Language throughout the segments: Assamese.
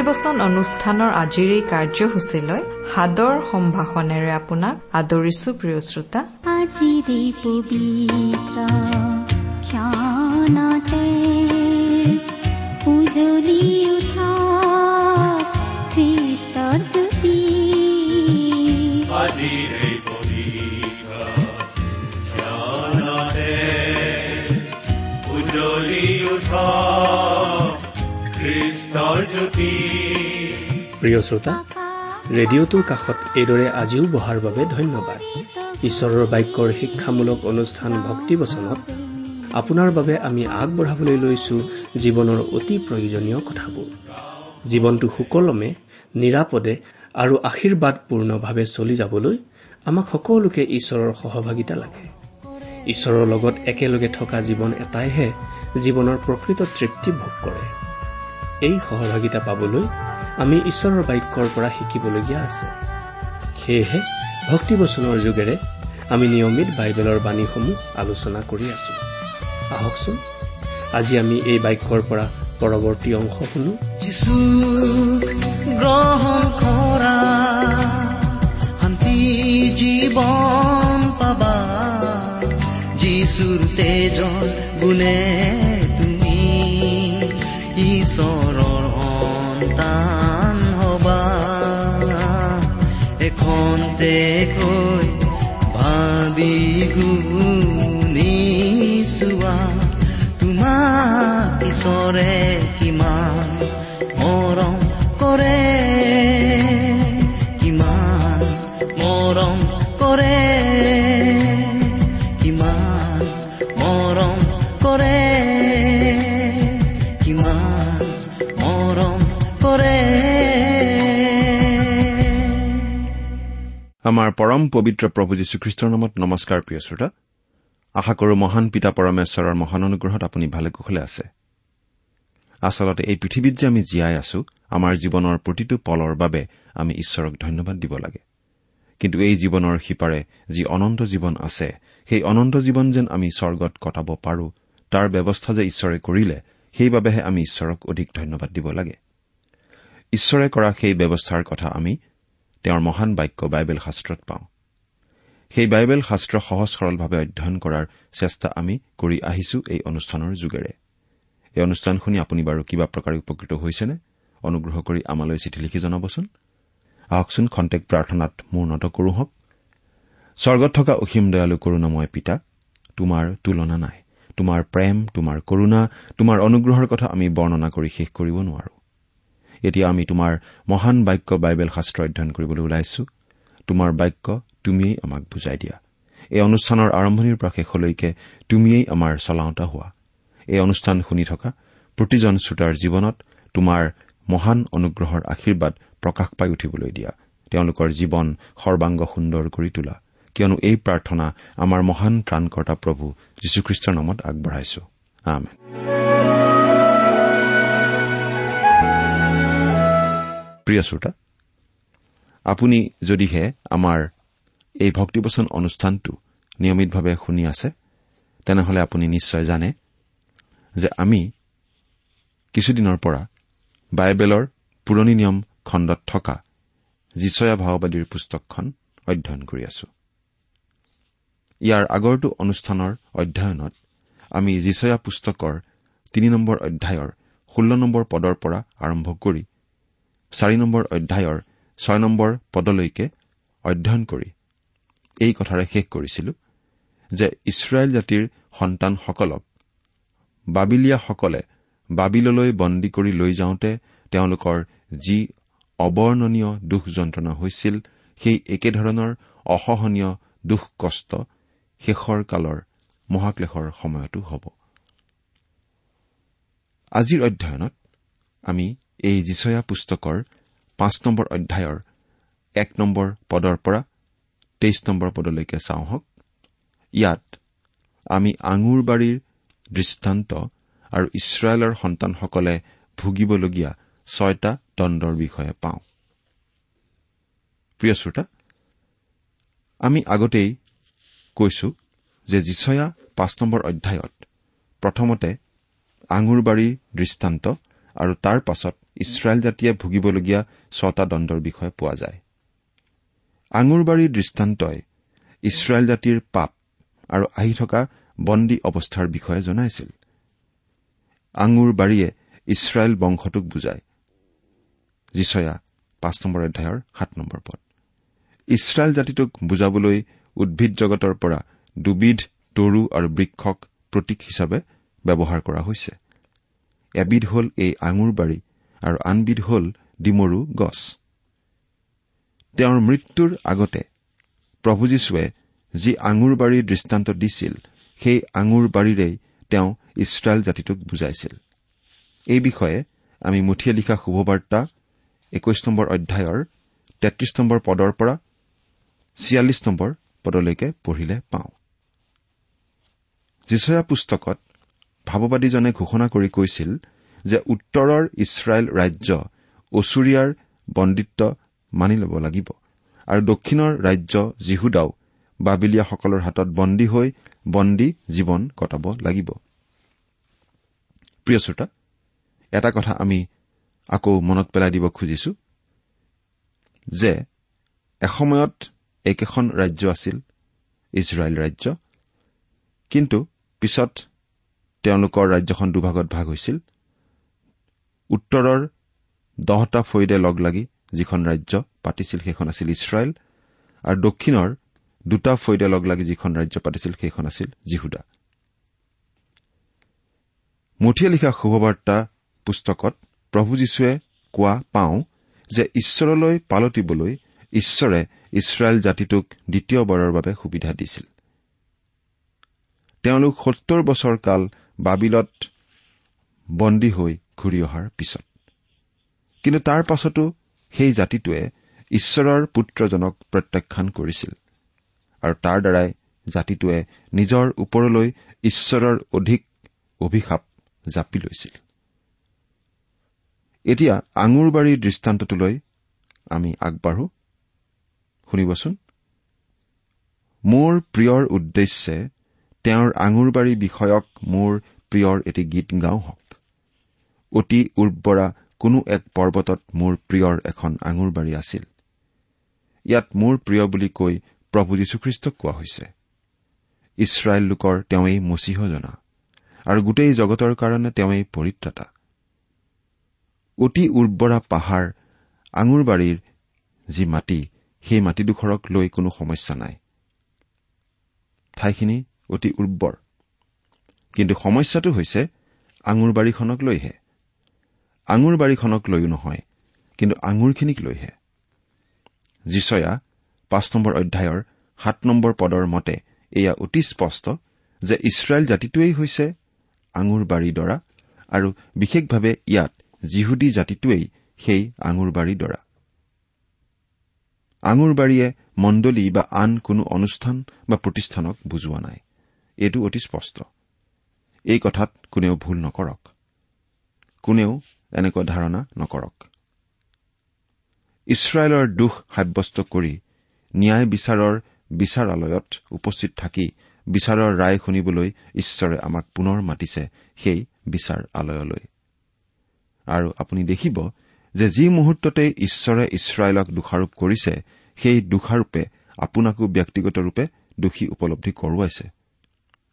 ভক্তিবচন অনুষ্ঠানৰ আজিৰ এই কাৰ্যসূচীলৈ সাদৰ সম্ভাষণেৰে আপোনাক আদৰিছো প্ৰিয় শ্ৰোতা। আজিৰে পবিত্ৰ প্ৰিয় শ্ৰোতা ৰেডিঅ'টোৰ কাষত এইদৰে আজিও বহাৰ বাবে ধন্যবাদ। ঈশ্বৰৰ বাক্যৰ শিক্ষামূলক অনুষ্ঠান ভক্তিবচনত আপোনাৰ বাবে আমি আগবঢ়াবলৈ লৈছো জীৱনৰ অতি প্ৰয়োজনীয় কথাবোৰ। জীৱনটো সুকলমে নিৰাপদে আৰু আশীৰ্বাদপূৰ্ণভাৱে চলি যাবলৈ আমাক সকলোকে ঈশ্বৰৰ সহভাগিতা লাগে। ঈশ্বৰৰ লগত একেলগে থকা জীৱন এটাইহে জীৱনৰ প্ৰকৃত তৃপ্তি ভোগ কৰে। এই সহভাগিতা পাবলৈ আমি ঈশ্বৰৰ বাক্যৰ পৰা শিকিবলগীয়া আছে। সেয়েহে ভক্তিবচনৰ যোগেৰে আমি নিয়মিত বাইবেলৰ বাণীসমূহ আলোচনা কৰি আছো। আহকচোন আজি আমি এই বাক্যৰ পৰা পৰৱৰ্তী অংশ শুনো। গ্ৰহণ কৰা শান্তি জীৱন পাবা। যিচুৰ তেজৰ গুণে তুমি ঈশ্বৰৰ সন্তান দেকৈ ভাবি গুণি চোৱা তোমাক ঈশ্বৰে আমাৰ পৰম পবিত্ৰ প্ৰভু যীশুখ্ৰীষ্টৰ নামত নমস্কাৰ প্ৰিয় শ্ৰোতা। আশা কৰো মহান পিতা পৰমেশ্বৰৰ মহান অনুগ্ৰহত আপুনি ভালে কুশলে আছে। আচলতে এই পৃথিৱীত যে আমি জীয়াই আছো আমাৰ জীৱনৰ প্ৰতিটো পলৰ বাবে আমি ঈশ্বৰক ধন্যবাদ দিব লাগে। কিন্তু এই জীৱনৰ সিপাৰে যি অনন্ত জীৱন আছে সেই অনন্ত জীৱন যেন আমি স্বৰ্গত কটাব পাৰো তাৰ ব্যৱস্থা যে ঈশ্বৰে কৰিলে সেইবাবেহে আমি ঈশ্বৰক অধিক ধন্যবাদ দিব লাগে। ঈশ্বৰে কৰা সেই ব্যৱস্থাৰ কথা আমি তেওঁৰ মহান বাক্য বাইবেল শাস্ত্ৰত পাওঁ। সেই বাইবেল শাস্ত্ৰ সহজ সৰলভাৱে অধ্যয়ন কৰাৰ চেষ্টা আমি কৰি আহিছো এই অনুষ্ঠানৰ যোগেৰে। এই অনুষ্ঠান শুনি আপুনি বাৰু কিবা প্ৰকাৰে উপকৃত হৈছেনে? অনুগ্ৰহ কৰি আমালৈ চিঠি লিখি জনাবচোন। আহকচোন খন্তেক প্ৰাৰ্থনাত মূৰ নত কৰো হওক। স্বৰ্গত থকা অসীম দয়ালু কৰোণাময় পিতা তোমাৰ তুলনা নাই। তোমাৰ প্ৰেম তোমাৰ কৰুণা তোমাৰ অনুগ্ৰহৰ কথা আমি বৰ্ণনা কৰি শেষ কৰিব নোৱাৰো। এতিয়া আমি তোমাৰ মহান বাক্য বাইবেল শাস্ত্ৰ অধ্যয়ন কৰিবলৈ ওলাইছো। তোমাৰ বাক্য তুমিয়েই আমাক বুজাই দিয়া। এই অনুষ্ঠানৰ আৰম্ভণিৰ পৰা শেষলৈকে তুমিয়েই আমাৰ চলাওঁতা হোৱা। এই অনুষ্ঠান শুনি থকা প্ৰতিজন শ্ৰোতাৰ জীৱনত তোমাৰ মহান অনুগ্ৰহৰ আশীৰ্বাদ প্ৰকাশ পাই উঠিবলৈ দিয়া। তেওঁলোকৰ জীৱন সৰ্বাংগ সুন্দৰ কৰি তোলা। কিয়নো এই প্ৰাৰ্থনা আমাৰ মহান ত্ৰাণকৰ্তা প্ৰভু যীশুখ্ৰীষ্টৰ নামত আগবঢ়াইছো। আমেন। প্ৰিয় শ্ৰোতা আপুনি যদিহে আমাৰ এই ভক্তিবচন অনুষ্ঠানটো নিয়মিতভাৱে শুনি আছে তেনেহলে আপুনি নিশ্চয় জানে যে আমি কিছুদিনৰ পৰা বাইবেলৰ পুৰণি নিয়ম খণ্ডত থকা যিচয়া ভাওবাদীৰ পুস্তকখন অধ্যয়ন কৰি আছো। ইয়াৰ আগৰটো অনুষ্ঠানৰ অধ্যয়নত আমি যিচয়া পুস্তকৰ তিনি নম্বৰ অধ্যায়ৰ ষোল্ল নম্বৰ পদৰ পৰা আৰম্ভ কৰি চাৰি নম্বৰ অধ্যায়ৰ ছয় নম্বৰ পদলৈকে অধ্যয়ন কৰি এই কথাৰে শেষ কৰিছিলো যে ইছৰাইল জাতিৰ সন্তানসকলক বাবিলিয়াসকলে বাবিললৈ বন্দী কৰি লৈ যাওঁতে তেওঁলোকৰ যি অবৰ্ণনীয় দুখ যন্ত্ৰণা হৈছিল সেই একেধৰণৰ অসহনীয় দুখ কষ্ট শেষৰ কালৰ মহাক্লেশৰ সময়তো হ'ব। আজিৰ অধ্যয়নত আমি এই যিচয়া পুস্তকৰ পাঁচ নম্বৰ অধ্যায়ৰ এক নম্বৰ পদৰ পৰা তেইছ নম্বৰ পদলৈকে চাওঁ হওক। ইয়াত আমি আঙুৰবাৰীৰ দৃষ্টান্ত আৰু ইছৰাইলৰ সন্তানসকলে ভুগিবলগীয়া ছয়টা দণ্ডৰ বিষয়ে পাওঁ। আমি আগতেই কৈছো যে যিচয়া পাঁচ নম্বৰ অধ্যায়ত প্ৰথমতে আঙুৰবাৰীৰ দৃষ্টান্ত আৰু তাৰ পাছত ইছৰাইল জাতিয়ে ভুগিবলগীয়া ছটা দণ্ডৰ বিষয়ে পোৱা যায়। আঙুৰবাৰীৰ দৃষ্টান্তই ইছৰাইল জাতিৰ পাপ আৰু আহি থকা বন্দী অৱস্থাৰ বিষয়ে জনাইছিল। আঙুৰ বাৰীয়ে ইছৰাইল বংশটোক বুজায়। যিচয়া পাঁচ নম্বৰ অধ্যায়ৰ সাত নম্বৰ পদ। ইছৰাইল জাতিটোক বুজাবলৈ উদ্ভিদ জগতৰ পৰা দুবিধ তৰু আৰু বৃক্ষক প্ৰতীক হিচাপে ব্যৱহাৰ কৰা হৈছে। এবিধ হ'ল এই আঙুৰ বাৰী আৰু আনবিধ হ'ল ডিমৰু গছ। তেওঁৰ মৃত্যুৰ আগতে প্ৰভু যীশুৱে যি আঙুৰ বাৰীৰ দৃষ্টান্ত দিছিল সেই আঙুৰ বাৰীৰেই তেওঁ ইছৰাইল জাতিটোক বুজাইছিল। এই বিষয়ে আমি মুঠিয়ে লিখা শুভবাৰ্তা একৈশ নম্বৰ অধ্যায়ৰ তেত্ৰিশ নম্বৰ পদৰ পৰা ছিয়াল্লিছ নম্বৰ পদলৈকে পঢ়িলে পাওঁ। যিচয়া পুস্তকত ভাৱবাদীজনে ঘোষণা কৰি কৈছিল যে উত্তৰৰ ইছৰাইল ৰাজ্য অচুৰিয়াৰ বন্দিত্ব মানি ল'ব লাগিব। আৰু দক্ষিণৰ ৰাজ্য জিহুদাও বাবিলিয়াসকলৰ হাতত বন্দী হৈ বন্দী জীৱন কটাব লাগিব। এটা কথা আমি আকৌ মনত পেলাই দিব খুজিছো যে এসময়ত একেখন ৰাজ্য আছিল ইজৰাইল ৰাজ্য। কিন্তু পিছত তেওঁলোকৰ ৰাজ্যখন দুভাগত ভাগ হৈছিল। উত্তৰৰ দহটা ফৈদে লগ লাগি যিখন ৰাজ্য পাতিছিল সেইখন আছিল ইছৰাইল আৰু দক্ষিণৰ দুটা ফৈদে লগ লাগি যিখন ৰাজ্য পাতিছিল সেইখন আছিল জিহুদা। মুঠিয়ে লিখা শুভবাৰ্তা পুস্তকত প্ৰভু যীশুৱে কোৱা পাওঁ যে ঈশ্বৰলৈ পালতিবলৈ ঈশ্বৰে ইছৰাইল জাতিটোক দ্বিতীয়বাৰৰ বাবে সুবিধা দিছিল। তেওঁলোক সত্তৰ বছৰ কাল বাবিলত বন্দী হৈ ঘূৰি অহাৰ পিছত। কিন্তু তাৰ পাছতো সেই জাতিটোৱে ঈশ্বৰৰ পুত্ৰজনক প্ৰত্যাখ্যান কৰিছিল আৰু তাৰ দ্বাৰাই জাতিটোৱে নিজৰ ওপৰলৈ ঈশ্বৰৰ অধিক অভিশাপ জাপি লৈছিল। এতিয়া আঙুৰবাৰীৰ দৃষ্টান্তটোলৈ আমি আগবাঢ়ো। শুনিবচোন। মোৰ প্ৰিয়ৰ উদ্দেশ্যে তেওঁৰ আঙুৰবাৰী বিষয়ক মোৰ প্ৰিয়ৰ এটি গীত গাওঁ হওক। অতি উৰ্বৰা কোনো এক পৰ্বতত মোৰ প্ৰিয়ৰ এখন আঙুৰবাৰী আছিল। ইয়াত মোৰ প্ৰিয় বুলি কৈ প্ৰভু যীশুখ্ৰীষ্টক কোৱা হৈছে। ইছৰাইল লোকৰ তেওঁই মচিহজনা আৰু গোটেই জগতৰ কাৰণে তেওঁই পৰিত্ৰাতা। অতি উৰ্বৰা পাহাৰ আঙুৰবাৰীৰ যি মাটি সেই মাটিডোখৰক লৈ কোনো সমস্যা নাই। ঠাইখিনি অতি উৰ্বৰ। কিন্তু সমস্যাটো হৈছে আঙুৰবাৰীখনক লৈহে। আঙুৰবাৰীখনক লৈও নহয় কিন্তু আঙুৰখিনিক লৈহে। যিচয়া পাঁচ নম্বৰ অধ্যায়ৰ সাত নম্বৰ পদৰ মতে এয়া অতি স্পষ্ট যে ইছৰাইল জাতিটোৱেই হৈছে আঙুৰবাৰীডৰা আৰু বিশেষভাৱে ইয়াত জিহুদী জাতিটোৱেই সেই আঙুৰবাৰীডৰা আঙুৰবাৰীয়ে মণ্ডলী বা আন কোনো অনুষ্ঠান বা প্ৰতিষ্ঠানক বুজোৱা নাই। এইটো অতি স্পষ্ট। এই কথাত কোনেও ভুল নকৰক। কোনেও এনেকুৱা ধাৰণা নকৰক। ইছৰাইলৰ দোষ সাব্যস্ত কৰি ন্যায় বিচাৰৰ বিচাৰালয়ত উপস্থিত থাকি বিচাৰৰ ৰায় শুনিবলৈ ঈশ্বৰে আমাক পুনৰ মাতিছে সেই বিচাৰ আলয়লৈ আৰু আপুনি দেখিব যে যি মুহূৰ্ততে ঈশ্বৰে ইছৰাইলক দোষাৰোপ কৰিছে সেই দোষাৰোপে আপোনাকো ব্যক্তিগত ৰূপে দোষী উপলব্ধি কৰোৱাইছে।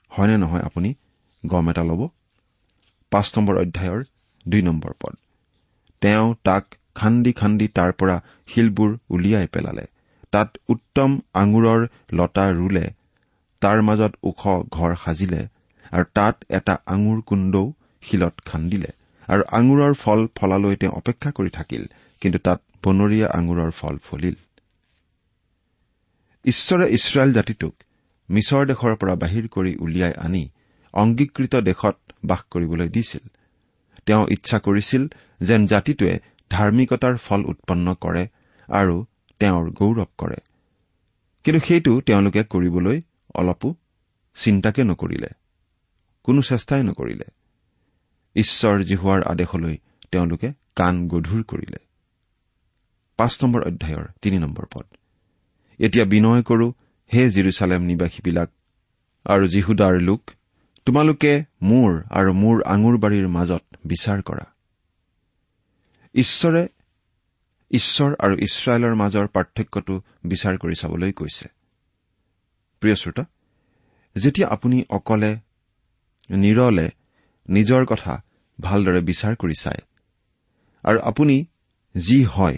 হয়নে নহয় আপুনি? গম এটা ল'ব। পাঁচ নম্বৰ অধ্যায়ৰ দুই নম্বৰ পদ। তেওঁ তাক খান্দি খান্দি তাৰ পৰা শিলবোৰ উলিয়াই পেলালে। তাত উত্তম আঙুৰৰ লতা ৰুলে। তাৰ মাজত ওখ ঘৰ সাজিলে আৰু তাত এটা আঙুৰ কুণ্ডও শিলত খান্দিলে। আৰু আঙুৰৰ ফল ফলালৈ তেওঁ অপেক্ষা কৰি থাকিল কিন্তু তাত বনৰীয়া আঙুৰৰ ফল ফলিল। ঈশ্বৰে ইছৰাইল জাতিটোক মিছৰ দেশৰ পৰা বাহিৰ কৰি উলিয়াই আনি অংগীকৃত দেশত বাস কৰিবলৈ দিছিল। তেওঁ ইচ্ছা কৰিছিল যেন জাতিটোৱে ধাৰ্মিকতাৰ ফল উৎপন্ন কৰে আৰু তেওঁৰ গৌৰৱ কৰে। কিন্তু সেইটো তেওঁলোকে কৰিবলৈ অলপো চিন্তাকে নকৰিলে কোনো চেষ্টাই নকৰিলে। ঈশ্বৰ জিহুৱাৰ আদেশলৈ তেওঁলোকে কাণ গধুৰ কৰিলে। পাঁচ নম্বৰ অধ্যায়ৰ তিনি নম্বৰ পদ। এতিয়া বিনয় কৰো হে জিৰচালেম নিবাসীবিলাক আৰু জিহুদাৰ লোক তোমালোকে মোৰ আৰু মোৰ আঙুৰবাৰীৰ মাজত বিচাৰ কৰা। ঈশ্বৰে ঈশ্বৰ আৰু ইছৰাইলৰ মাজৰ পাৰ্থক্যটো বিচাৰ কৰি চাবলৈ কৈছে। প্ৰিয় শ্ৰোতা যেতিয়া আপুনি অকলে নিৰলে নিজৰ কথা ভালদৰে বিচাৰ কৰি চায় আৰু আপুনি যি হয়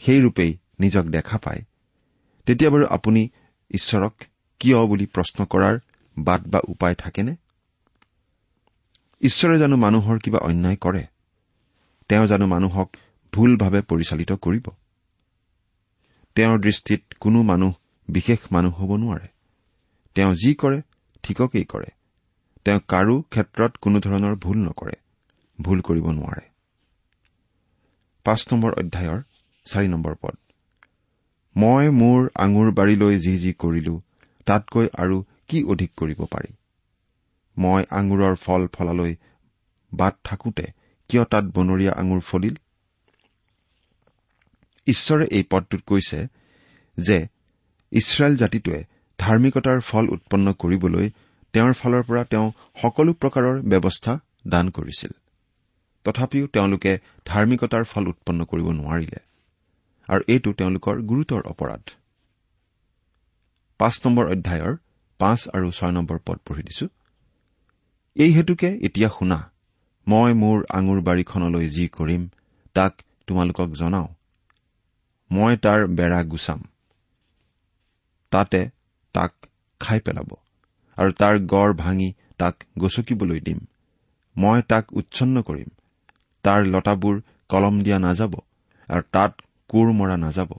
সেই ৰূপেই নিজক দেখা পায় তেতিয়া বাৰু আপুনি ঈশ্বৰক কিয় বুলি প্ৰশ্ন কৰাৰ বাট বা উপায় থাকেনে? ঈশ্বৰে জানো মানুহৰ কিবা অন্যায় কৰে। তেওঁ জানো মানুহক ভুলভাৱে পৰিচালিত কৰিব। তেওঁৰ দৃষ্টিত কোনো মানুহ বিশেষ মানুহ হ'ব নোৱাৰে। তেওঁ যি কৰে ঠিককেই কৰে। তেওঁ কাৰো ক্ষেত্ৰত কোনোধৰণৰ ভুল নকৰে। ভুল কৰিব নোৱাৰে। পাঁচ নম্বৰ অধ্যায়ৰ চাৰি নম্বৰ পদ। মই মোৰ আঙুৰ বাৰীলৈ যি যি কৰিলো তাতকৈ আৰু কি অধিক কৰিব পাৰি? মই আঙুৰৰ ফল ফলালৈ বাট থাকোতে কিয় তাত বনৰীয়া আঙুৰ ফলিল? ঈশ্বৰে এই পদটোত কৈছে যে ইছৰাইল জাতিটোৱে ধাৰ্মিকতাৰ ফল উৎপন্ন কৰিবলৈ তেওঁৰ ফালৰ পৰা তেওঁ সকলো প্ৰকাৰৰ ব্যৱস্থা দান কৰিছিল। তথাপিও তেওঁলোকে ধাৰ্মিকতাৰ ফল উৎপন্ন কৰিব নোৱাৰিলে আৰু এইটো তেওঁলোকৰ গুৰুতৰ অপৰাধ। পাঁচ নম্বৰ অধ্যায়ৰ পাঁচ আৰু ছয় নম্বৰ পদ পঢ়ি দিছো। এই হেতুকে এতিয়া শুনা। মই মোৰ আঙুৰ বাৰীখনলৈ যি কৰিম তাক তোমালোকক জনাওঁ। মই তাৰ বেৰা গুচাম। তাতে তাক খাই পেলাব আৰু তাৰ গড় ভাঙি তাক গচকিবলৈ দিম। মই তাক উচ্ছন্ন কৰিম। তাৰ লতাবোৰ কলম দিয়া নাযাব আৰু তাত কোৰ মৰা নাযাব।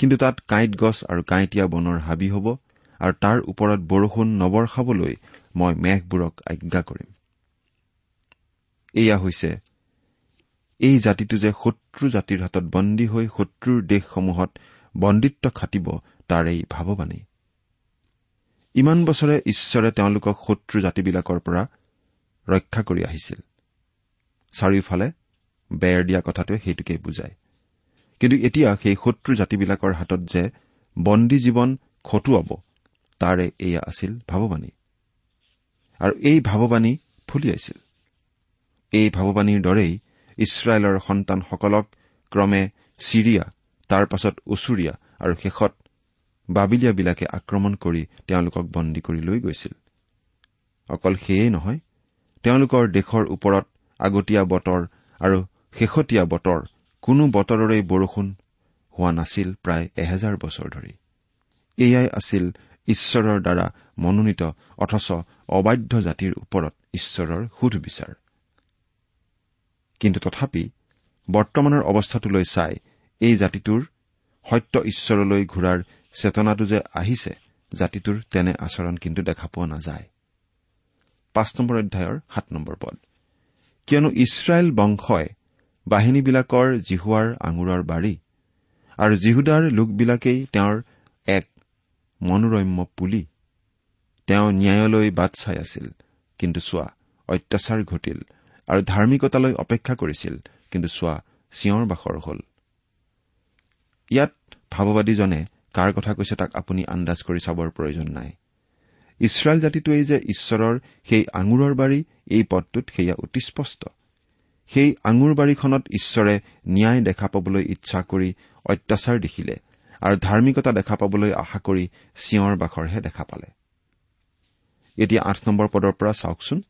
কিন্তু তাত কাঁইট গছ আৰু কাঁইটীয়া বনৰ হাবি হ'ব আৰু তাৰ ওপৰত বৰষুণ নবৰষাবলৈ মই মেঘবোৰক আজ্ঞা কৰিম। এয়া হৈছে এই জাতিটো যে শত্ৰু জাতিৰ হাতত বন্দী হৈ শত্ৰুৰ দেশসমূহত বন্দিত্ব খাটিব তাৰ এই ভাৱবাণী। ইমান বছৰে ঈশ্বৰে তেওঁলোকক শত্ৰু জাতিবিলাকৰ পৰা ৰক্ষা কৰি আহিছিল। চাৰিওফালে বেৰ দিয়া কথাটোৱে সেইটোকে বুজায়। কিন্তু এতিয়া সেই শত্ৰু জাতিবিলাকৰ হাতত যে বন্দী জীৱন খটুৱাব তাৰে এয়া আছিল ভাৱবাণী। আৰু এই ভাৱবাণী ফুলিয়াইছিল। এই ভাৱবাণীৰ দৰেই ইছৰাইলৰ সন্তানসকলক ক্ৰমে ছিৰিয়া তাৰ পাছত ওচৰীয়া আৰু শেষত বাবিলিয়াবিলাকে আক্ৰমণ কৰি তেওঁলোকক বন্দী কৰি লৈ গৈছিল। অকল সেয়েই নহয় তেওঁলোকৰ দেশৰ ওপৰত আগতীয়া বতৰ আৰু শেহতীয়া বতৰ কোনো বতৰৰেই বৰষুণ হোৱা নাছিল প্ৰায় এহেজাৰ বছৰ ধৰি। এয়াই আছিল ঈশ্বৰৰ দ্বাৰা মনোনীত অথচ অবাধ্য জাতিৰ ওপৰত ঈশ্বৰৰ সুধবিচাৰ কিন্তু তথাপি বৰ্তমানৰ অৱস্থাটোলৈ চাই এই জাতিটোৰ সত্য ঈশ্বৰলৈ ঘূৰাৰ চেতনাটো যে আহিছে জাতিটোৰ তেনে আচৰণ কিন্তু দেখা পোৱা নাযায়। পাঁচ নম্বৰ অধ্যায়ৰ সাত নম্বৰ পদ। কিয়নো ইছৰাইল বংশই বাহিনীবিলাকৰ জিহুৱাৰ আঙুৰৰ বাৰী আৰু জিহুদাৰ লোকবিলাকেই তেওঁৰ এক মনোৰম্য পুলি তেওঁ ন্যায়লৈ বাট চাই আছিল কিন্তু চোৱা অত্যাচাৰ ঘটিল আৰু ধাৰ্মিকতালৈ অপেক্ষা কৰিছিল কিন্তু চোৱা চিঞৰ বাখৰ হল। ইয়াত ভাৱবাদীজনে কাৰ কথা কৈছে তাক আপুনি আন্দাজ কৰি চাবৰ প্ৰয়োজন নাই। ইছৰাইল জাতিটোৱেই যে ঈশ্বৰৰ সেই আঙুৰৰ বাৰী এই পদটোত সেয়া অতি স্পষ্ট। সেই আঙুৰ বাৰীখনত ঈশ্বৰে ন্যায় দেখা পাবলৈ ইচ্ছা কৰি অত্যাচাৰ দেখিলে আৰু ধাৰ্মিকতা দেখা পাবলৈ আশা কৰি চিঞৰ বাখৰহে দেখা পালে। এতিয়া আঠ নম্বৰ পদৰ পৰা চাওকচোন।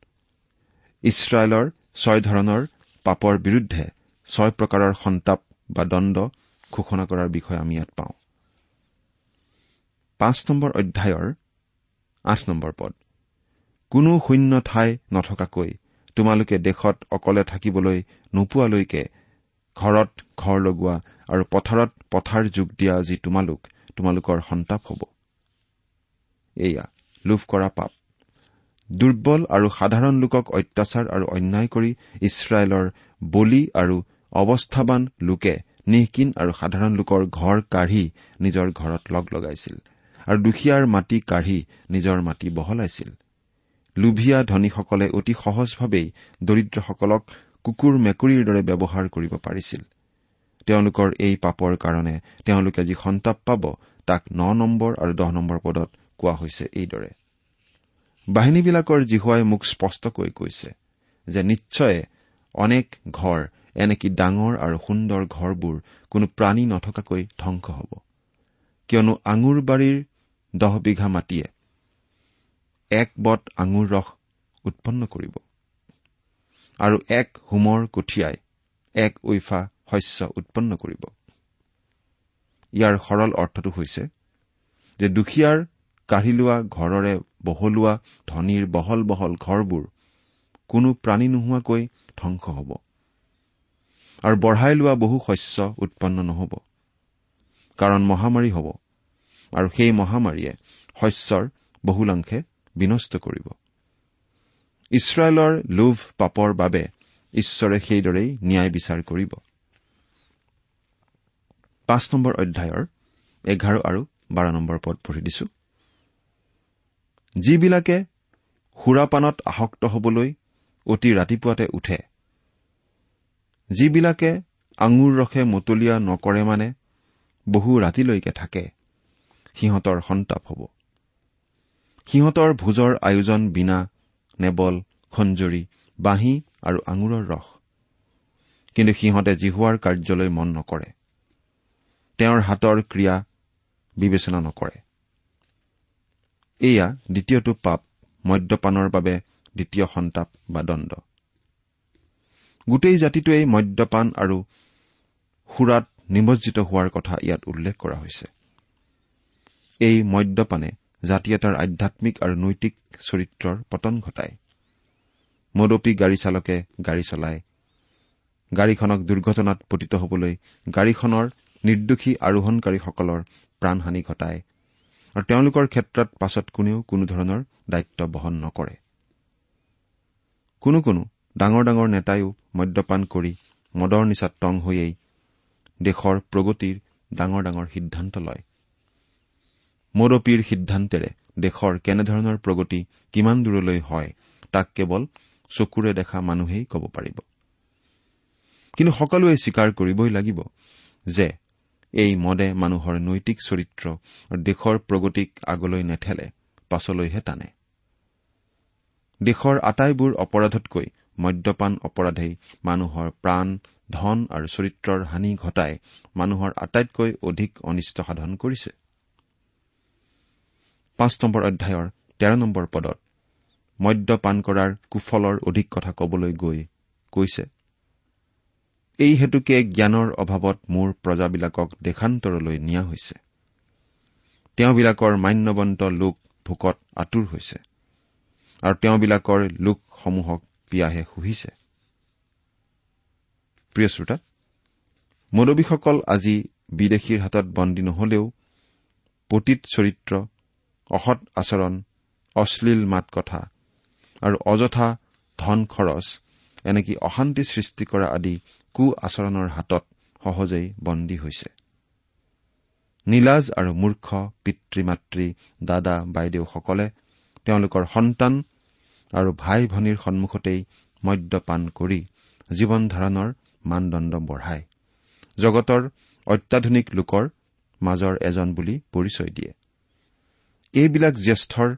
ইছৰাইলৰ ছয় ধৰণৰ পাপৰ বিৰুদ্ধে ছয় প্ৰকাৰৰ সন্তাপ বা দণ্ড ঘোষণা কৰাৰ বিষয়ে আমি ইয়াত পাওঁ। পাঁচ নম্বৰ অধ্যায়ৰ আঠ নম্বৰ পদ। কোনো শূন্য ঠাই নথকাকৈ তোমালোকে দেশত অকলে থাকিবলৈ নোপোৱালৈকে ঘৰত ঘৰ লগোৱা আৰু পথাৰত পথাৰ যোগ দিয়া যি তোমালোক তোমালোকৰ সন্তাপ হ'ব। লোভ কৰা পাপ। দুৰ্বল আৰু সাধাৰণ লোকক অত্যাচাৰ আৰু অন্যায় কৰি ইছৰাইলৰ বলি আৰু অৱস্থাবান লোকে নিহকিন আৰু সাধাৰণ লোকৰ ঘৰ কাঢ়ি নিজৰ ঘৰত লগ লগাইছিল আৰু দুখীয়াৰ মাটি কাঢ়ি নিজৰ মাটি বহলাইছিল। লোভিয়া ধনীসকলে অতি সহজভাৱেই দৰিদ্ৰসকলক কুকুৰ মেকুৰীৰ দৰে ব্যৱহাৰ কৰিব পাৰিছিল। তেওঁলোকৰ এই পাপৰ কাৰণে তেওঁলোকে যি সন্তাপ পাব তাক ন নম্বৰ আৰু দহ নম্বৰ পদত কোৱা হৈছে এইদৰে। বাহিনীবিলাকৰ জিহুৱাই মোক স্পষ্টকৈ কৈছে যে নিশ্চয় অনেক ঘৰ এনেকি ডাঙৰ আৰু সুন্দৰ ঘৰবোৰ কোনো প্ৰাণী নথকাকৈ ধ্বংস হ'ব। কিয়নো আঙুৰ বাৰীৰ দহ বিঘা মাটিয়ে এক বট আঙুৰ ৰস উৎপন্ন কৰিব। আৰু এক হোমৰ কঠিয়াই এক ঐফা শস্য উৎপন্ন কৰিব। ইয়াৰ সৰল অৰ্থটো হৈছে যে দুখীয়াৰ কাঢ়ি লোৱা ঘৰৰে বহলোৱা ধনীৰ বহল বহল ঘৰবোৰ কোনো প্ৰাণী নোহোৱাকৈ ধ্বংস হ'ব। আৰু বঢ়াই লোৱা বহু শস্য উৎপন্ন নহ'ব কাৰণ মহামাৰী হ'ব আৰু সেই মহামাৰীয়ে শস্যৰ বহুলাংশে বিনষ্ট কৰিব। ইছৰাইলৰ লোভ পাপৰ বাবে ঈশ্বৰে সেইদৰেই ন্যায় বিচাৰ কৰিব। পাঁচ নম্বৰ অধ্যায়ৰ এঘাৰ আৰু বাৰ নম্বৰ পদ পঢ়ি দিছো। যিবিলাকে সুৰাপানত আসক্ত হবলৈ অতি ৰাতিপুৱাতে উঠে। যিবিলাকে আঙুৰ ৰসে মতলীয়া নকৰে মানে বহু ৰাতিলৈকে থাকে। সিহঁতৰ সন্তাপ হ'ব। সিহঁতৰ ভোজৰ আয়োজন বিনা নেবল খঞ্জৰি বাঁহী আৰু আঙুৰৰ ৰস। কিন্তু সিহঁতে জিহুৱাৰ কাৰ্যলৈ মন নকৰে। তেওঁৰ হাতৰ ক্ৰিয়া বিবেচনা নকৰে। এয়া দ্বিতীয়টো পাপ মদ্যপানৰ বাবে দ্বিতীয় সন্তাপ বা দণ্ড। গোটেই জাতিটোৱেই মদ্যপান আৰু সুৰাত নিমজ্জিত হোৱাৰ কথা ইয়াত উল্লেখ কৰা হৈছে। এই মদ্যপানে জাতি এটাৰ আধ্যামিক আৰু নৈতিক চৰিত্ৰৰ পতন ঘটায়। মদপী গাড়ী চালকে গাড়ী চলায়। গাড়ীখনক দুৰ্ঘটনাত পতিত হবলৈ গাড়ীখনৰ নিৰ্দোষী আৰোহণকাৰীসকলৰ প্ৰাণহানি ঘটায়। আৰু তেওঁলোকৰ ক্ষেত্ৰত পাছত কোনেও কোনো ধৰণৰ দায়িত্ব বহন নকৰে। কোনো কোনো ডাঙৰ ডাঙৰ নেতাইও মদ্যপান কৰি মদৰ নিচাত টং হৈয়েই দেশৰ প্ৰগতিৰ ডাঙৰ ডাঙৰ সিদ্ধান্ত লয়। মদপীৰ সিদ্ধান্তেৰে দেশৰ কেনেধৰণৰ প্ৰগতি কিমান দূৰলৈ হয় তাক কেৱল চকুৰে দেখা মানুহেই ক'ব পাৰিব। কিন্তু সকলোৱে স্বীকাৰ কৰিবই লাগিব যে এই মদে মানুহৰ নৈতিক চৰিত্ৰ আৰু দেশৰ প্ৰগতিক আগলৈ নেঠেলে পাছলৈহে টানে। দেশৰ আটাইবোৰ অপৰাধতকৈ মদ্যপান অপৰাধেই মানুহৰ প্ৰাণ ধন আৰু চৰিত্ৰৰ হানি ঘটাই মানুহৰ আটাইতকৈ অধিক অনিষ্ট সাধন কৰিছে। পাঁচ নম্বৰ অধ্যায়ৰ তেৰ নম্বৰ পদত মদ্যপান কৰাৰ কুফলৰ অধিক কথা কবলৈ গৈ কৈছে এই হেতুকে জ্ঞানৰ অভাৱত মোৰ প্ৰজাবিলাকক দেশান্তৰলৈ নিয়া হৈছে। তেওঁবিলাকৰ মান্যবন্ত লোক ভোকত আঁতুৰ হৈছে আৰু তেওঁবিলাকৰ লোকসমূহক পিয়াহে শুহিছে মদবীসকল আজি বিদেশীৰ হাতত বন্দী নহলেও পতীত চৰিত্ৰ অসৎ আচৰণ অশ্লীল মাত কথা আৰু অযথা ধন খৰচ এনেকি অশান্তি সৃষ্টি কৰা আদি কু আচৰণৰ হাতত সহজেই বন্দী হৈছে। নীলাজ আৰু মূৰ্খ পিতৃ মাতৃ দাদা বাইদেউসকলে তেওঁলোকৰ সন্তান আৰু ভাই ভনীৰ সন্মুখতেই মদ্যপান কৰি জীৱন ধাৰণৰ মানদণ্ড বঢ়ায়। জগতৰ অত্যাধুনিক লোকৰ মাজৰ এজন বুলি পৰিচয় দিয়ে। এইবিলাক জ্যেষ্ঠৰ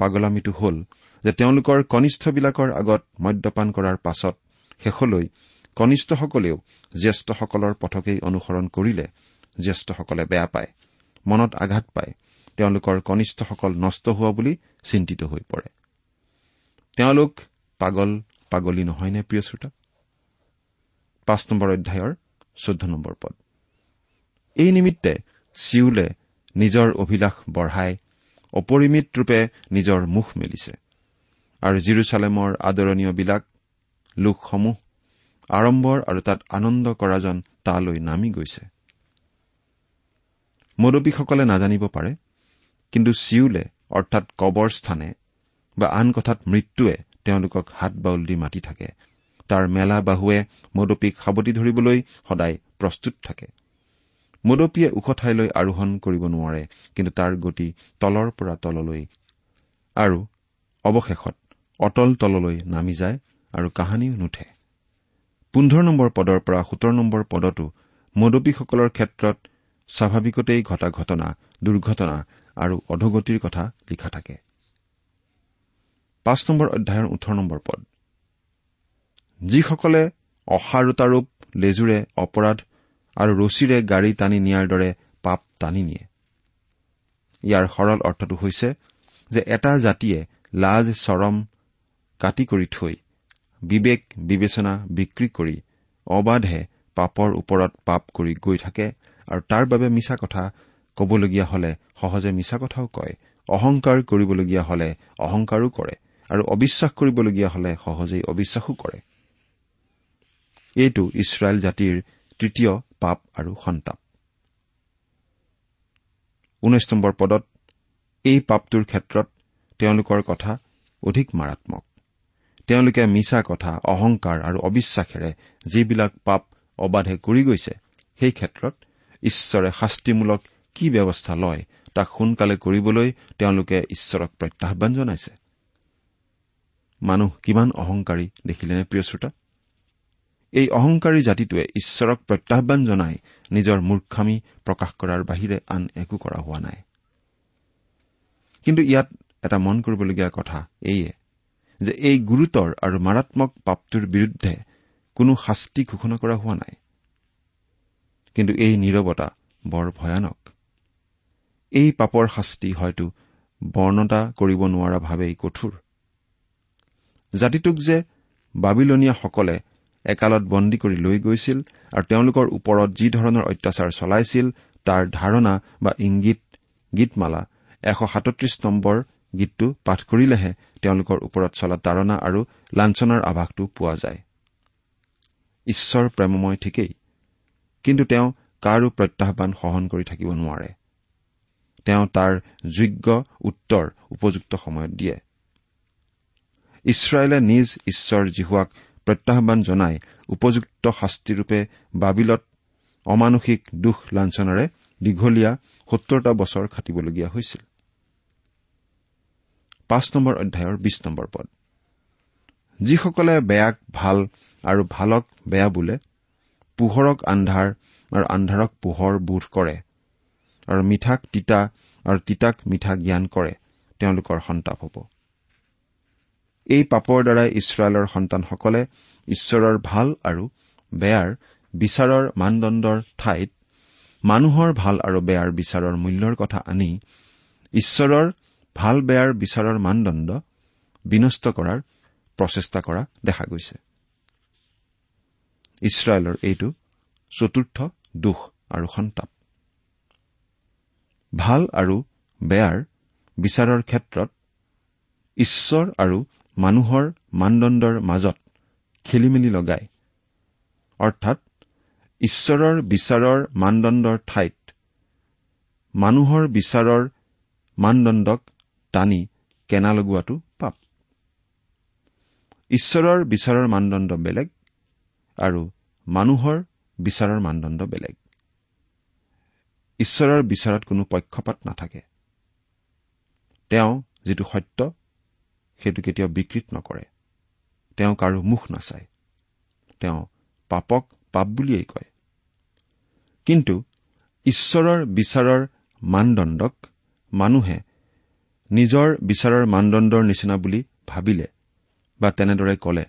পাগলামিটো হল যে তেওঁলোকৰ কনিষ্ঠবিলাকৰ আগত মদ্যপান কৰাৰ পাছত শেষলৈ কনিষ্ঠসকলেও জ্যেষ্ঠসকলৰ পথকেই অনুসৰণ কৰিলে জ্যেষ্ঠসকলে বেয়া পায় মনত আঘাত পায় তেওঁলোকৰ কনিষ্ঠসকল নষ্ট হোৱা বুলি চিন্তিত হৈ পৰে। তেওঁলোক পাগল পাগলী নহয়নে প্ৰিয় শ্ৰোতা? পাঁচ নম্বৰ অধ্যায়ৰ চৈধ্য নম্বৰ পদ। এই নিমিত্তে চিউলে নিজৰ অভিলাষ বঢ়াই অপৰিমিত ৰূপে নিজৰ মুখ মেলিছে। আৰু জিৰচালেমৰ আদৰণীয়বিলাক লোকসমূহ আড়ম্বৰ আৰু তাত আনন্দ কৰাজন তালৈ নামি গৈছে। মদপীসকলে নাজানিব পাৰে কিন্তু চিউলে অৰ্থাৎ কবৰ স্থানে বা আন কথাত মৃত্যুৱে তেওঁলোকক হাত বাউল দি মাতি থাকে। তাৰ মেলা বাহুৱে মদপীক সাৱটি ধৰিবলৈ সদায় প্ৰস্তুত থাকে। মদপীয়ে ওখ ঠাইলৈ আৰোহণ কৰিব নোৱাৰে কিন্তু তাৰ গতি তলৰ পৰা তললৈ আৰু অৱশেষত অটল তললৈ নামি যায় আৰু কাহানিও নুঠে। পোন্ধৰ নম্বৰ পদৰ পৰা সোতৰ নম্বৰ পদতো মদপীসকলৰ ক্ষেত্ৰত স্বাভাৱিকতেই ঘটা ঘটনা দুৰ্ঘটনা আৰু অধোগতিৰ কথা লিখা থাকে। পদ। যিসকলে অসাৰুতাৰূপ লেজুৰে অপৰাধ আৰু ৰছীৰে গাড়ী টানি নিয়াৰ দৰে পাপ টানি নিয়ে। ইয়াৰ সৰল অৰ্থটো হৈছে যে এটা জাতিয়ে লাজ চৰম কাটি কৰি থৈ বিবেক বিবেচনা বিক্ৰী কৰি অবাধে পাপৰ ওপৰত পাপ কৰি গৈ থাকে আৰু তাৰ বাবে মিছা কথা কবলগীয়া হলে সহজে মিছা কথাও কয় অহংকাৰ কৰিবলগীয়া হলে অহংকাৰো কৰে আৰু অবিশ্বাস কৰিবলগীয়া হলে সহজেই অবিশ্বাসো কৰে। এইটো ইছৰাইল জাতিৰ তৃতীয় পাপ আৰু সন্তাপ। ঊনৈশ নম্বৰ পদত এই পাপটোৰ ক্ষেত্ৰত তেওঁলোকৰ কথা অধিক মাৰাত্মক। তেওঁলোকে মিছা কথা অহংকাৰ আৰু অবিশ্বাসেৰে যিবিলাক পাপ অবাধে কৰি গৈছে সেই ক্ষেত্ৰত ঈশ্বৰে শাস্তিমূলক কি ব্যৱস্থা লয় তাক সোনকালে কৰিবলৈ তেওঁলোকে ঈশ্বৰক প্ৰত্যাহান জনাইছে? মানুহ কিমান অহংকাৰী দেখিলেনে প্ৰিয় শ্ৰোতা? এই অহংকাৰী জাতিটোৱে ঈশ্বৰক প্ৰত্যাহান জনাই নিজৰ মূৰ্খামি প্ৰকাশ কৰাৰ বাহিৰে আন একো কৰা হোৱা নাই। কিন্তু ইয়াত এটা মন কৰিবলগীয়া কথা এইয়ে যে এই গুৰুতৰ আৰু মাৰাত্মক পাপটোৰ বিৰুদ্ধে কোনো শাস্তি ঘোষণা কৰা হোৱা নাই। কিন্তু এই নিৰৱতা বৰ ভয়ানক। এই পাপৰ শাস্তি হয়তো বৰ্ণতা কৰিব নোৱাৰাভাৱেই কঠোৰ। জাতিটোক যে বাবিলনীয়াসকলে একালত বন্দী কৰি লৈ গৈছিল আৰু তেওঁলোকৰ ওপৰত যি ধৰণৰ অত্যাচাৰ চলাইছিল তাৰ ধাৰণা বা ইংগিত গীতমালা এশ সাতত্ৰিশ নম্বৰ গীতটো পাঠ কৰিলেহে তেওঁলোকৰ ওপৰত চলা তাৰণা আৰু লাঞ্চনাৰ আভাসটো পোৱা যায়। ঈশ্বৰ প্ৰেমময় ঠিকেই কিন্তু তেওঁ কাৰো প্ৰত্যাহান সহন কৰি থাকিব নোৱাৰে। তেওঁ তাৰ যোগ্য উত্তৰ উপযুক্ত সময়ত দিয়ে। ইছৰাইলে নিজ ঈশ্বৰ জিহুৱাক প্ৰত্যাহান জনাই উপযুক্ত শাস্তিৰূপে বাবিলত অমানসিক দুখ লাঞ্চনাৰে দীঘলীয়া সত্তৰটা বছৰ খাটিবলগীয়া হৈছিল। পাঁচ নম্বৰ অধ্যায়ৰ বিশ নম্বৰ পদ। যিসকলে বেয়াক ভাল আৰু ভালক বেয়া বোলে পোহৰক আন্ধাৰ আৰু আন্ধাৰক পোহৰ বোধ কৰে আৰু মিঠাক তিতা আৰু তিতাক মিঠা জ্ঞান কৰে তেওঁলোকৰ সন্তাপ হ'ব। এই পাপৰ দ্বাৰাই ইছৰাইলৰ সন্তানসকলে ঈশ্বৰৰ ভাল আৰু বেয়াৰ বিচাৰৰ মানদণ্ডৰ ঠাইত মানুহৰ ভাল আৰু বেয়াৰ বিচাৰৰ মূল্যৰ কথা আনি ঈশ্বৰৰ ভাল বেয়াৰ বিচাৰৰ মানদণ্ড বিনষ্ট কৰাৰ প্ৰচেষ্টা কৰা দেখা গৈছে। ইছৰাইলৰ এইটো চতুৰ্থ দোষ আৰু সন্তাপ। ভাল আৰু বেয়াৰ বিচাৰৰ ক্ষেত্ৰত ঈশ্বৰ আৰু মানুহৰ মানদণ্ডৰ মাজত খেলি মেলি লগাই অৰ্থাৎ ঈশ্বৰৰ বিচাৰৰ মানদণ্ডৰ ঠাইত মানুহৰ বিচাৰৰ মানদণ্ডক টানি কেনা লগোৱাটো পাপ। ঈশ্বৰৰ বিচাৰৰ মানদণ্ড বেলেগ আৰু মানুহৰ বিচাৰৰ মানদণ্ড বেলেগ। ঈশ্বৰৰ বিচাৰত কোনো পক্ষপাত নাথাকে। তেওঁ যিটো সত্য সেইটো কেতিয়াও বিকৃত নকৰে। তেওঁ কাৰো মুখ নাচায়। তেওঁ পাপক পাপ বুলিয়েই কয়। কিন্তু ঈশ্বৰৰ বিচাৰৰ মানদণ্ডক মানুহে নিজৰ বিচাৰৰ মানদণ্ডৰ নিচিনা বুলি ভাবিলে বা তেনেদৰে কলে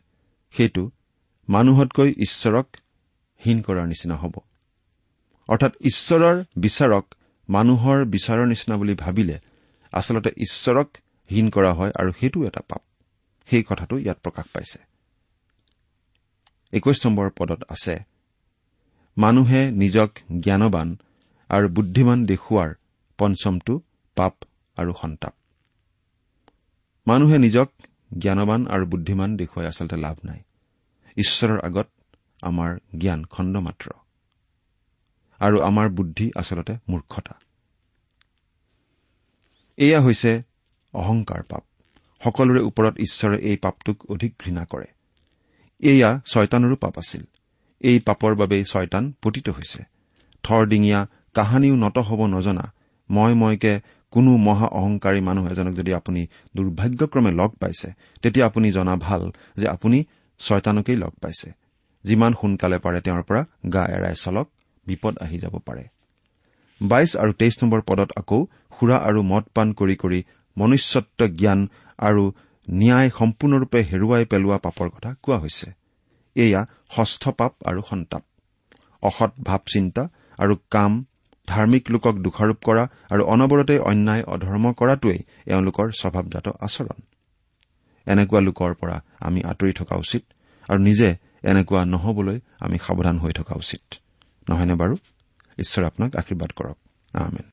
সেইটো মানুহতকৈ ঈশ্বৰক হীন কৰাৰ নিচিনা হ'ব। অৰ্থাৎ ঈশ্বৰৰ বিচাৰক মানুহৰ বিচাৰৰ নিচিনা বুলি ভাবিলে আচলতে ঈশ্বৰক হীন কৰা হয় আৰু সেইটো এটা পাপ। সেই কথাটো ইয়াত প্ৰকাশ পাইছে। একৈশ নম্বৰ পদত আছে মানুহে নিজক জ্ঞানবান আৰু বুদ্ধিমান দেখুওৱাৰ পঞ্চমটো পাপ আৰু সন্তাপ। মানুহে নিজক জ্ঞানবান আৰু বুদ্ধিমান দেখুৱাই আচলতে লাভ নাই। ঈশ্বৰৰ আগত আমাৰ জ্ঞান খণ্ড মাত্ৰ। আৰু আমাৰ বুদ্ধি আচলতে মূৰ্খতা। এয়া হৈছে অহংকাৰ পাপ। সকলোৰে ওপৰত ঈশ্বৰে এই পাপটোক অধিক ঘৃণা কৰে। এয়া ছয়তানৰো পাপ আছিল। এই পাপৰ বাবেই ছয়তান পতিত হৈছে। থৰডিঙীয়া কাহানিও নত হ'ব নজনা। মই মইকে কোনো মহা অহংকাৰী মানুহ এজনক যদি আপুনি দুৰ্ভাগ্যক্ৰমে লগ পাইছে তেতিয়া আপুনি জনা ভাল যে আপুনি ছয়তানকেই লগ পাইছে। যিমান সোনকালে পাৰে তেওঁৰ পৰা গা এৰাই চলক বিপদ আহি যাব পাৰে। বাইশ আৰু তেইছ নম্বৰ পদত আকৌ সুৰা আৰু মদ পান কৰি কৰি মনুষ্যত্ব জ্ঞান আৰু ন্যায় সম্পূৰ্ণৰূপে হেৰুৱাই পেলোৱা পাপৰ কথা কোৱা হৈছে। এয়া ষষ্ঠ পাপ আৰু সন্তাপ। অসৎ ভাৱ চিন্তা আৰু কাম ধাৰ্মিক লোকক দোষাৰোপ কৰা আৰু অনবৰতে অন্যায় অধৰ্ম কৰাটোৱেই এওঁলোকৰ স্বভাৱজাত আচৰণ। এনেকুৱা লোকৰ পৰা আমি আঁতৰি থকা উচিত আৰু নিজে এনেকুৱা নহবলৈ আমি সাৱধান হৈ থকা উচিত। নহয়নে বাৰু? ঈশ্বৰে আপোনাক আশীৰ্বাদ কৰক। আমেন।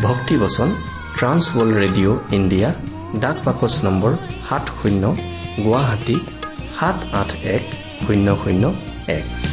ভক্তিবচন ট্ৰান্সৱৰ্ল্ড ৰেডিঅ' ইণ্ডিয়া ডাক বাকচ নম্বৰ সাত শূন্য গুৱাহাটী সাত আঠ এক শূন্য শূন্য এক।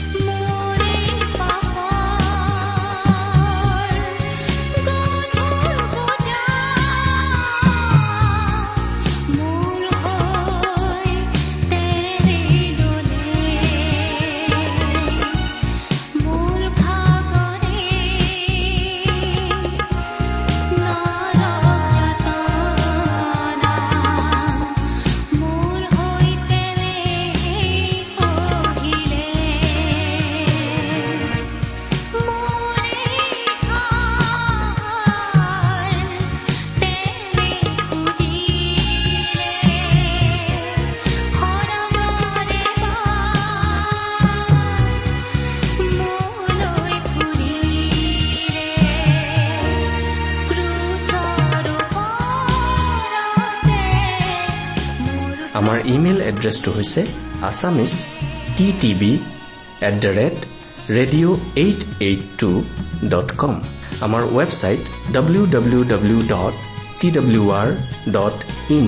ইমেইল এড্ৰেছটো হৈছে Assamese T TV at the rate radio' eight eight two dot com. আমাৰ website W W W dot T W R dot in.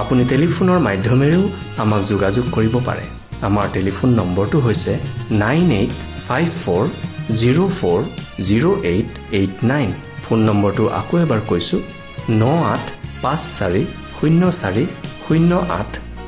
আপুনি টেলিফোনৰ মাধ্যমেৰেও আমাক যোগাযোগ কৰিব পাৰে। আমাৰ টেলিফোন নম্বৰটো হৈছে nine eight five four zero' four zero' eight eight nine. Phone নম্বৰটো আকৌ এবাৰ কৈছো ন আঠ পাঁচ চাৰি শূন্য চাৰি শূন্য আঠ।